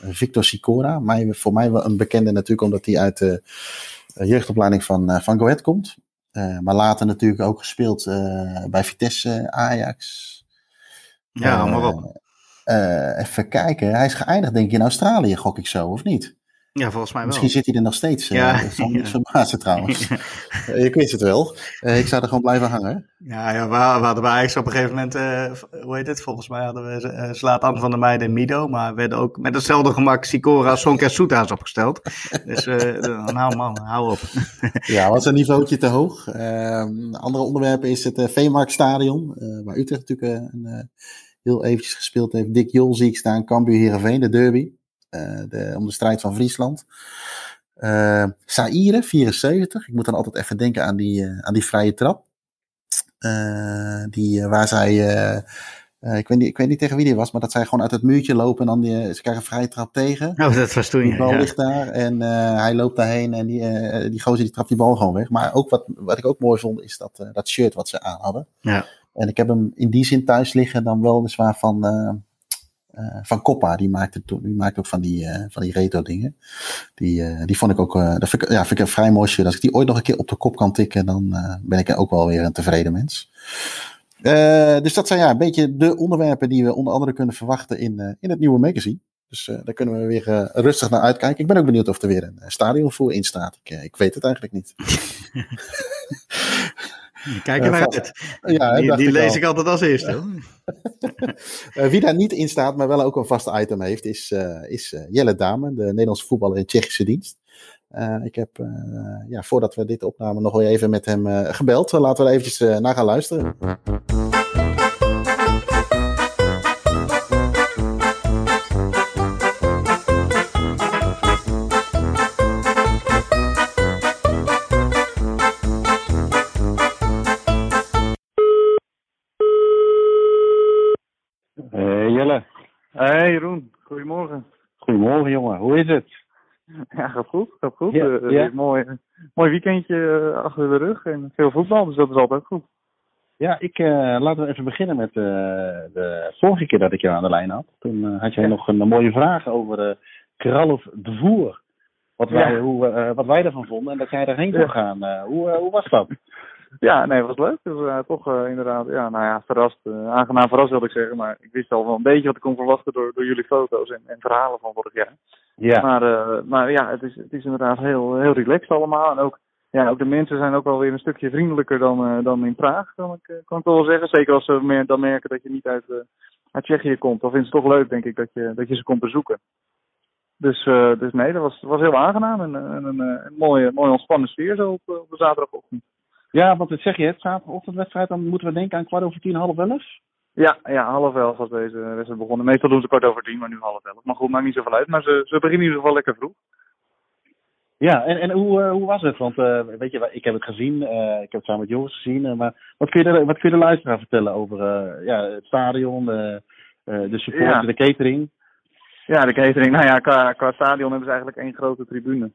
A: Victor Sicora. Mij, voor mij wel een bekende natuurlijk, omdat hij uit de jeugdopleiding van, van Goed komt. maar later natuurlijk ook gespeeld bij Vitesse, Ajax,
B: ja, maar op.
A: Uh, even kijken. Hij is geëindigd, denk ik, in Australië, gok ik zo, of niet?
B: Ja, volgens mij wel.
A: Misschien zit hij er nog steeds. Ja, uh, dat zal verbazen trouwens. ik weet het wel. Uh, ik zou er gewoon blijven hangen.
B: Ja, ja we, we hadden bij Ajax op een gegeven moment, hoe heet het? Volgens mij hadden we Slaat van der Meijden en Mido. Maar we werden ook met hetzelfde gemak Sicora, Sonk en Soeta's opgesteld. Dus nou man, hou op.
A: ja, was een niveautje te hoog. Ehm, andere onderwerpen is het Veemarkt Stadion. waar Utrecht natuurlijk een heel eventjes gespeeld heeft. Dick Jol zie ik staan, Cambuur Heerenveen, de derby. Uh, de, om de strijd van Friesland. Uh, Saïre, 74. Ik moet dan altijd even denken aan die, uh, aan die vrije trap. die, waar zij, ik, weet niet, ik weet niet tegen wie die was, maar dat zij gewoon uit het muurtje lopen en dan die, ze krijgen een vrije trap tegen.
B: Oh, dat was toen,
A: Die bal ja. ligt daar en hij loopt daarheen en die, die gozer die trapt die bal gewoon weg. Maar ook wat, wat ik ook mooi vond is dat, dat shirt wat ze aan hadden.
B: Ja.
A: En ik heb hem in die zin thuis liggen dan weliswaar van, uh, van Coppa. Die maakte, die maakte ook van die, van die retro dingen. Die, die vond ik ook, dat vind ik, ja, vind ik een vrij mooi shirt. Als ik die ooit nog een keer op de kop kan tikken, dan ben ik ook wel weer een tevreden mens. dus dat zijn ja, een beetje de onderwerpen die we onder andere kunnen verwachten in, in het nieuwe magazine. Dus daar kunnen we weer rustig naar uitkijken. Ik ben ook benieuwd of er weer een stadionvoer in staat. Ik, ik weet het eigenlijk niet.
B: Kijk er naar uit. Ja, die, die lees ik altijd als eerste.
A: wie daar niet in staat, maar wel ook een vast item heeft, is, is Jelle Dame, de Nederlandse voetballer in Tsjechische dienst. ik heb, ja, voordat we dit opnamen, nog weer even met hem gebeld. laten we er eventjes naar gaan luisteren.
D: Hey Jeroen, goedemorgen.
A: Goedemorgen jongen, hoe is het?
D: Ja, gaat goed, gaat goed. Ja, uh, Mooi, mooi weekendje uh, achter de rug en veel voetbal, dus dat is altijd goed.
A: Ja, ik, uh, laten we even beginnen met de vorige keer dat ik je aan de lijn had. Toen had jij nog een, mooie vraag over Kralov de Voer. Wat wij, hoe, wat wij ervan vonden en dat jij erheen zou gaan. hoe, hoe was dat?
D: Ja, nee, het was leuk. Dus uh, toch uh, inderdaad, ja, nou ja, verrast. Uh, aangenaam verrast wilde ik zeggen. Maar ik wist al wel een beetje wat ik kon verwachten door, door jullie foto's en, en verhalen van vorig jaar. Ja. Maar, maar ja, het is, het is inderdaad heel, heel relaxed allemaal. En ook, ja, ook de mensen zijn ook wel weer een stukje vriendelijker dan, dan in Praag, kan ik, kan ik wel zeggen. Zeker als ze meer, dan merken dat je niet uit, uit Tsjechië komt. Dan vinden ze het toch leuk, denk ik, dat je, dat je ze komt bezoeken. Dus, dus nee, dat was, was heel aangenaam en, en een, een, mooie, mooie ontspannen sfeer zo op, op de zaterdagochtend.
A: Ja, want het zeg je, het zaterdagochtendwedstrijd, dan moeten we denken aan kwart over tien, half elf?
D: Ja, ja, half elf was deze wedstrijd begonnen. Meestal doen ze kwart over tien, maar nu half elf. Maar goed, maakt niet zoveel uit. Maar ze, ze beginnen in ieder geval lekker vroeg.
A: Ja, en, en hoe, uh, hoe was het? Want uh, weet je, ik heb het gezien, uh, ik heb het samen met Joris gezien. maar wat kun, je de, wat kun je de luisteraar vertellen over ja, het stadion, de, de support, ja. de catering?
D: Ja, de catering. Nou ja, qua, qua stadion hebben ze eigenlijk één grote tribune.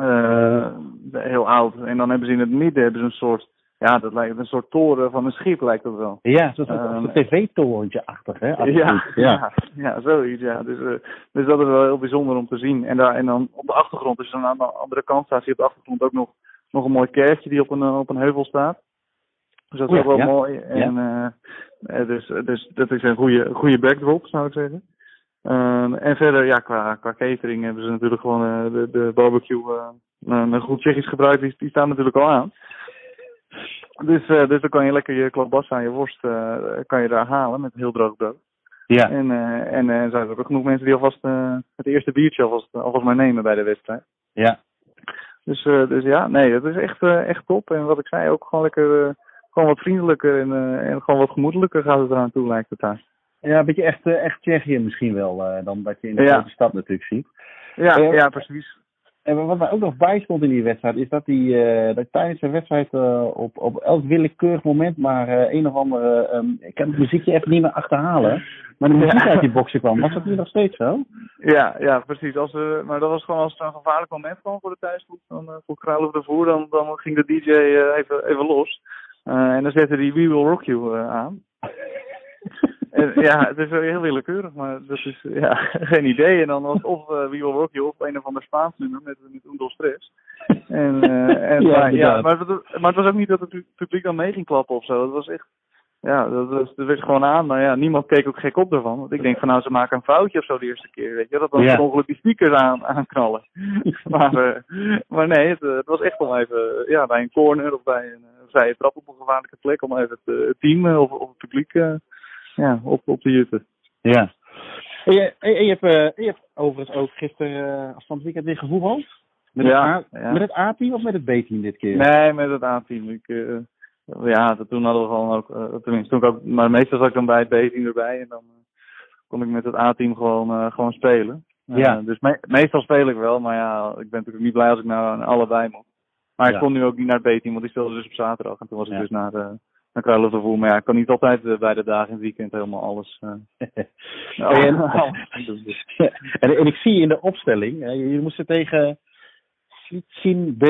D: Uh, heel oud. En dan hebben ze in het midden hebben ze een soort, ja, dat lijkt een soort toren van een schip lijkt dat wel.
A: Ja, zo'n um, tv-torentje achter, hè?
D: Ja, ja, ja. zoiets, ja. Dus, uh, dus dat is wel heel bijzonder om te zien. En, daar, en dan op de achtergrond, dus aan de andere kant staat, zie je op de achtergrond ook nog, nog een mooi kerkje die op een, op een heuvel staat. Dus dat is ook wel mooi. En, uh, dus, dus dat is een goede, goede backdrop, zou ik zeggen. Uh, en verder, ja, qua, qua catering hebben ze natuurlijk gewoon uh, de, de barbecue, uh, een goed Tsjechisch gebruik, die, die staan natuurlijk al aan. Dus, dus dan kan je lekker je klapbassa aan je worst kan je daar halen met heel droog brood. Ja. En, en er zijn ook genoeg mensen die alvast het eerste biertje alvast, alvast maar nemen bij de wedstrijd.
A: Ja.
D: Dus, dus ja, nee, dat is echt, echt top. En wat ik zei, ook gewoon lekker, gewoon wat vriendelijker en, en gewoon wat gemoedelijker gaat het eraan toe, lijkt het daar.
A: Ja, een beetje echt, uh, echt Tsjechië misschien wel, uh, dan dat je in de ja. grote stad natuurlijk ziet.
D: Ja, uh, ja, precies.
A: En wat mij ook nog bijstond in die wedstrijd, is dat, die, dat tijdens de wedstrijd op, op elk willekeurig moment maar een of andere, um, ik kan het muziekje even niet meer achterhalen, maar de muziek ja. uit die boksen kwam. Was dat nu nog steeds zo?
D: Ja, ja precies. Als, we, maar dat was gewoon als het een gevaarlijk moment kwam voor de thuisgroep, dan voor Kruil of de Voer, dan, dan ging de DJ even, even los. en dan zette die We Will Rock You aan. ja, het is heel willekeurig, maar dat is ja, geen idee. En dan was of uh, Wie Will Rock of een of ander Spaans nummer met, met Udo Stress. En, uh, en, ja, maar, ja maar, het, maar het was ook niet dat het publiek dan mee ging klappen of zo. Het was echt, ja, dat, was, dat werd gewoon aan. Maar ja, niemand keek ook gek op ervan. Want ik denk van nou, ze maken een foutje of zo de eerste keer. Weet je, dat dan ja. ongeluk die speakers aan, aanknallen. maar, uh, maar nee, het, het, was echt om even, ja, bij een corner of bij een vrije trap op een gevaarlijke plek. Om even het, het team of, of het publiek ja, op, op de jutten.
A: Ja. En je, en je, hebt, uh, je hebt overigens ook gisteren uh, van het weekend weer gevoetbald? Met, ja, het ja. met het A-team of met het B-team dit keer?
D: Nee, met het A-team. Ik, uh, ja, toen hadden we gewoon ook, tenminste toen ook, maar meestal zat ik dan bij het B-team erbij en dan kon ik met het A-team gewoon, gewoon spelen. ja. Dus me meestal speel ik wel, maar ja, ik ben natuurlijk niet blij als ik nou aan allebei moet. Maar ik kon nu ook niet naar het B-team, want ik speelde dus op zaterdag en toen was ik dus naar dan krijg je gevoel. Maar ja, ik kan niet altijd uh, bij de dagen in het weekend helemaal alles. Uh...
A: en, en, en, ik zie in de opstelling, uh, jullie moesten tegen Sitsin B.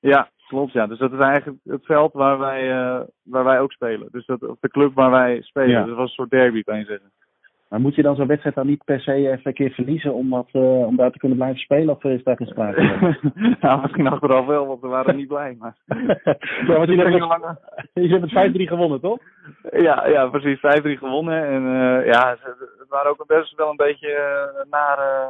D: Ja, Klopt, ja. Dus dat is eigenlijk het veld waar wij, uh, waar wij ook spelen. Dus dat, of de club waar wij spelen.
E: Ja.
D: Dus dat was een soort derby, kan je zeggen.
E: Maar moet je dan zo'n wedstrijd dan niet per se even een keer verliezen om, dat, eh, om daar te kunnen blijven spelen? Of is daar geen sprake van?
D: nou, misschien achteraf wel, want we waren niet blij. Maar...
E: ja, want jullie
D: Hele
E: hebben
D: lange-
E: met 5-3 gewonnen, toch?
D: Ja, ja, precies. 5-3 gewonnen. En eh, ja, het waren ook best wel een beetje eh, nare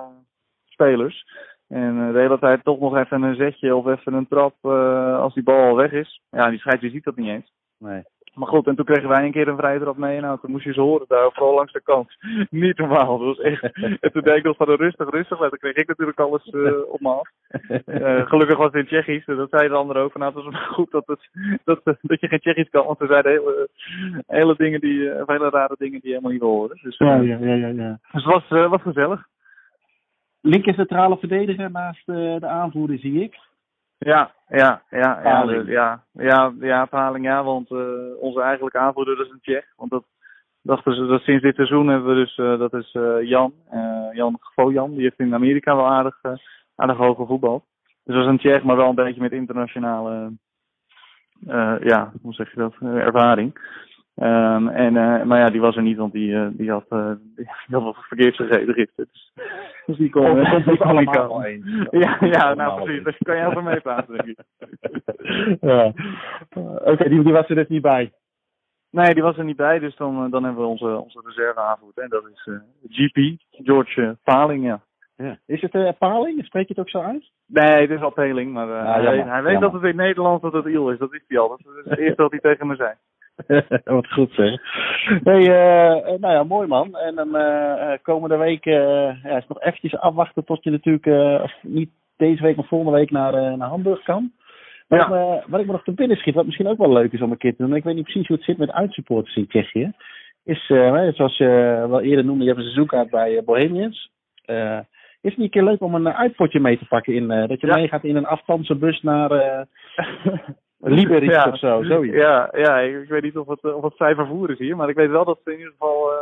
D: spelers. En eh, de hele tijd toch nog even een zetje of even een trap eh, als die bal al weg is. Ja, die scheidsrechter ziet dat niet eens.
E: Nee.
D: Maar goed, en toen kregen wij een keer een vrije trap mee. Nou, toen moest je ze horen daar, vooral langs de kant. Niet normaal, dat was echt... En toen deed ik nog van rustig, rustig. Maar toen kreeg ik natuurlijk alles eh, op me af. Eh, gelukkig was het in Tsjechisch, dus dat zei de ander ook. Van, nou, het was goed dat, het, dat, dat je geen Tsjechisch kan, want ze zeiden hele, hele dingen die, eh, of hele rare dingen die je helemaal niet wil horen. Dus, eh,
E: Ja, ja, ja, ja. ja.
D: dus het was, eh, was gezellig.
E: Linker centrale verdediger naast eh, de aanvoerder, zie ik.
D: Ja, ja, ja, ja, de- ja, ja, ja, Paling, ja, want eh, onze eigenlijke aanvoerder is een Tsjech. Want dat dachten ze, dat sinds dit seizoen hebben we dus, eh, dat is eh, Jan, Jan Jan, die heeft in Amerika wel aardig, aardig hoge voetbal. Dus dat is een Tsjech, maar wel een beetje met internationale, eh, ja, hoe zeg je dat, ervaring. Ehm, en, eh, maar ja, die was er niet, want die, eh, die, had, eh, die had wat verkeerd gegeten gisteren. Dus, dus die kon,
E: Oh, dat
D: die kon
E: allemaal wel eens.
D: Ja, ja,
E: Allemaal
D: nou precies.
E: eens.
D: Daar kan je over meepraten, denk ik.
E: ja. Oké, die, die was er dus niet bij.
D: Nee, die was er niet bij, dus dan, dan hebben we onze, onze reserveaanvoerder. En dat is GP, George Paling, ja.
E: Ja. Is het Paling? Spreek je het ook zo uit?
D: Nee, het is al Peling, maar
E: Ah,
D: hij,
E: jammer,
D: weet, hij weet
E: jammer.
D: dat het in Nederland dat het Il is. Dat wist hij al. Dat is het eerste wat hij tegen me zei.
E: Wat goed zeg. Hey, eh, eh, nou ja, mooi man. En dan eh, komende week ja, is nog eventjes afwachten tot je natuurlijk, of niet deze week, maar volgende week naar, naar Hamburg kan.
D: Ja.
E: me, wat ik me nog te binnen schiet, wat misschien ook wel leuk is om een keer te doen. Ik weet niet precies hoe het zit met uitsupporters in Tsjechië. Is, zoals je wel eerder noemde, je hebt een seizoenkaart bij Bohemians. Is het niet een keer leuk om een uitpotje mee te pakken? In, dat je
D: Ja.
E: meegaat in een afstandse bus naar Liberec
D: Ja.
E: of zo. Zoiets.
D: Ja, ja ik, ik weet niet of het, eh, of het vrij vervoer is hier, maar ik weet wel dat ze in ieder geval eh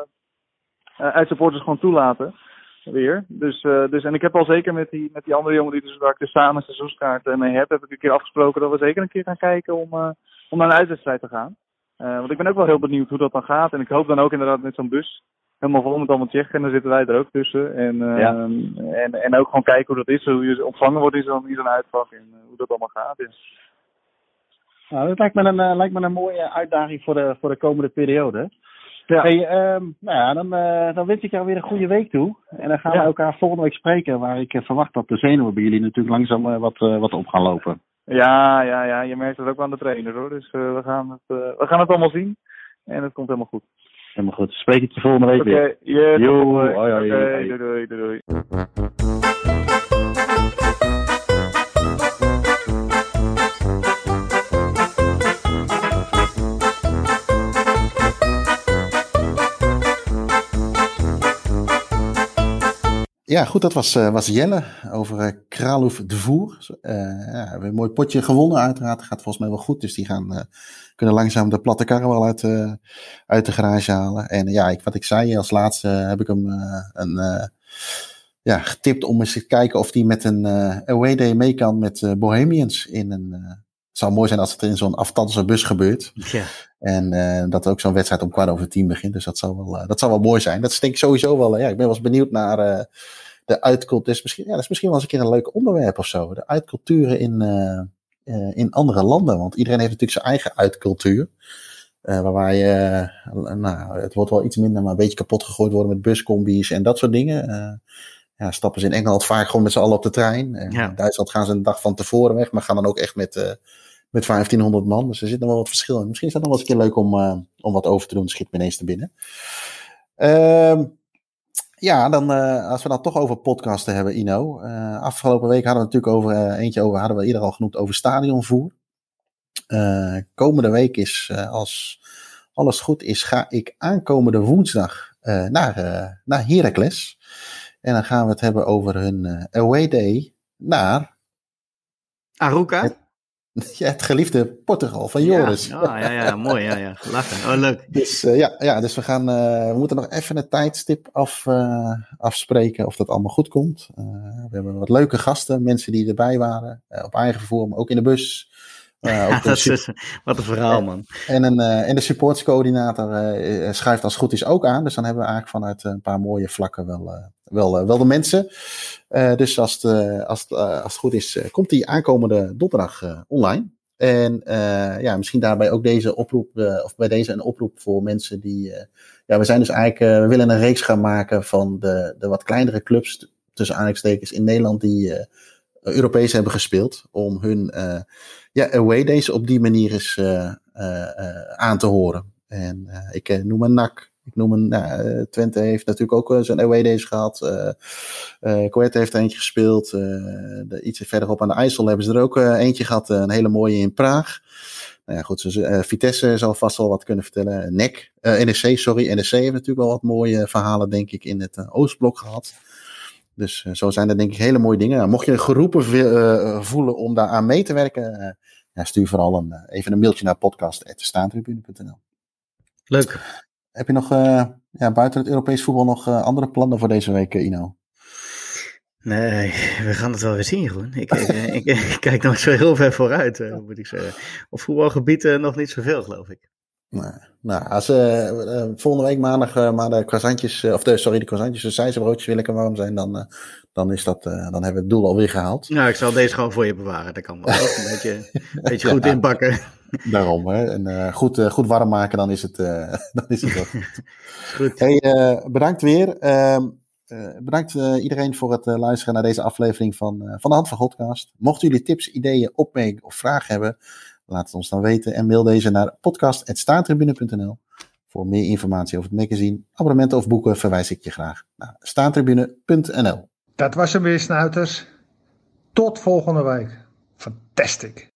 D: eh, uitsupporters gewoon toelaten. Weer. Dus, eh, dus, en ik heb al zeker met die, met die andere jongen die dus, waar ik dus samen een seizoenskaart eh, mee heb, heb ik een keer afgesproken dat we zeker een keer gaan kijken om, om naar een uitwedstrijd te gaan. Want ik ben ook wel heel benieuwd hoe dat dan gaat. En ik hoop dan ook inderdaad met zo'n bus helemaal vol met allemaal Tsjechen. En dan zitten wij er ook tussen. En,
E: Ja.
D: en, en ook gewoon kijken hoe dat is. Hoe je ontvangen wordt in zo'n in zo'n uitvak. En hoe dat allemaal gaat. Ja.
E: Nou, dat lijkt me een, eh, lijkt me een mooie uitdaging voor de, voor de komende periode.
D: Ja.
E: Hey, ehm, nou ja, dan, eh, dan wens ik jou weer een goede week toe. En dan gaan
D: Ja.
E: we elkaar volgende week spreken. Waar ik eh, verwacht dat de zenuwen bij jullie natuurlijk langzaam wat, wat op gaan lopen.
D: Ja, ja, ja, je merkt het ook aan de trainer hoor. Dus we, gaan het, we gaan het allemaal zien. En het komt helemaal goed.
E: Helemaal goed. Spreek ik je volgende week weer. Yo, hoi, hoi,
D: doei, doei, doei, doei.
A: Ja, goed, dat was, eh, was Jelle over eh Kraluf de Voer. Eh, ja, we hebben een mooi potje gewonnen, uiteraard. Gaat volgens mij wel goed. Dus die gaan, kunnen langzaam de platte karren wel uit, eh, uit de garage halen. En ja, ik, wat ik zei, als laatste heb ik hem een, ja, getipt om eens te kijken of hij met een away day mee kan met Bohemians. In een, het zou mooi zijn als het in zo'n afstandse bus gebeurt.
B: Ja.
A: En eh, dat ook zo'n wedstrijd om kwart over tien begint. Dus dat zou wel, eh, dat zou wel mooi zijn. Dat is denk ik sowieso wel. eh, ja, ik ben wel eens benieuwd naar de uitcultuur. Dat is misschien, ja, dat is misschien wel eens een keer een leuk onderwerp of zo. De uitculturen in, in andere landen. Want iedereen heeft natuurlijk zijn eigen uitcultuur. Waarbij je, nou, het wordt wel iets minder, maar een beetje kapot gegooid worden met buscombi's en dat soort dingen. Eh, ja, stappen ze in Engeland vaak gewoon met z'n allen op de trein. En
B: Ja.
A: In Duitsland gaan ze een dag van tevoren weg, maar gaan dan ook echt met, eh, met 1500 man. Dus er zit nog wel wat verschil in. Misschien is dat nog wel eens een keer leuk om, eh, om wat over te doen. Schiet me ineens te binnen. Ehm, ja, dan, eh, als we dan toch over podcasten hebben, Ino. Afgelopen week hadden we natuurlijk over, eentje over, hadden we eerder al genoemd, over stadionvoer. Komende week is, als alles goed is, ga ik aankomende woensdag naar, naar Heracles. En dan gaan we het hebben over hun eh, away day naar
B: Aruka?
A: Het- ja, het geliefde Portugal van Joris.
B: Ja, ja, ja, ja, mooi. Ja, ja. Lachen. Oh, leuk.
A: Dus eh, ja, ja, dus we gaan, eh, we moeten nog even een tijdstip af, afspreken of dat allemaal goed komt. We hebben wat leuke gasten, mensen die erbij waren, op eigen vervoer, maar ook in de bus.
B: ja, dat is, wat een verhaal, man.
A: En, een, en de supportscoördinator schrijft als het goed is ook aan. Dus dan hebben we eigenlijk vanuit een paar mooie vlakken wel, wel, wel de mensen. dus als het, als, het, als het goed is, komt die aankomende donderdag online. En ja, misschien daarbij ook deze oproep, of bij deze een oproep voor mensen die. Ja, we zijn dus eigenlijk. we willen een reeks gaan maken van de, de wat kleinere clubs, tussen aanhalingstekens, in Nederland die Europees hebben gespeeld. Om hun ja, away days op die manier eens aan te horen. En ik noem een NAC, ik noem een, nou, eh, Twente heeft natuurlijk ook zijn away days gehad. Uh, heeft er eentje gespeeld. iets verderop aan de IJssel hebben ze er ook eentje gehad. Een hele mooie in Praag. Nou ja, goed, Vitesse zal vast wel wat kunnen vertellen. NEC, sorry. NSC heeft natuurlijk wel wat mooie verhalen, denk ik, in het Oostblok gehad. Dus zo zijn er denk ik hele mooie dingen. Nou, mocht je geroepen voelen om daar aan mee te werken, ja, stuur vooral een, even een mailtje naar podcast.staantribune.nl.
B: Leuk.
A: Heb je nog uh, ja, buiten het Europees voetbal nog uh, andere plannen voor deze week, eh, Ino?
B: Nee, we gaan het wel weer zien, Groen. Ik, ik, ik, kijk nog zo heel ver vooruit, uh, moet ik zeggen. Op voetbalgebied nog niet zoveel, geloof ik.
A: Nou, nou als volgende week maandag maar de croissantjes, of de, sorry, de croissantjes, de zijzebroodjes willen kan warm zijn, dan, dan, is dat, dan hebben we het doel alweer gehaald.
B: Nou, ik zal deze gewoon voor je bewaren. Dat kan wel. een beetje, een beetje goed ja, inpakken.
A: Daarom, hè. En uh, goed, uh, goed warm maken, dan is het, uh, dan is het wel goed. goed. Hey, bedankt weer. Ehm, bedankt iedereen voor het luisteren naar deze aflevering van, van de Hand van Godcast. Mochten jullie tips, ideeën, opmerkingen of vragen hebben, laat het ons dan weten. En mail deze naar podcast.staantribune.nl. Voor meer informatie over het magazine, abonnementen of boeken verwijs ik je graag naar staantribune.nl.
F: Dat was hem weer, snuiters. Tot volgende week. Fantastic.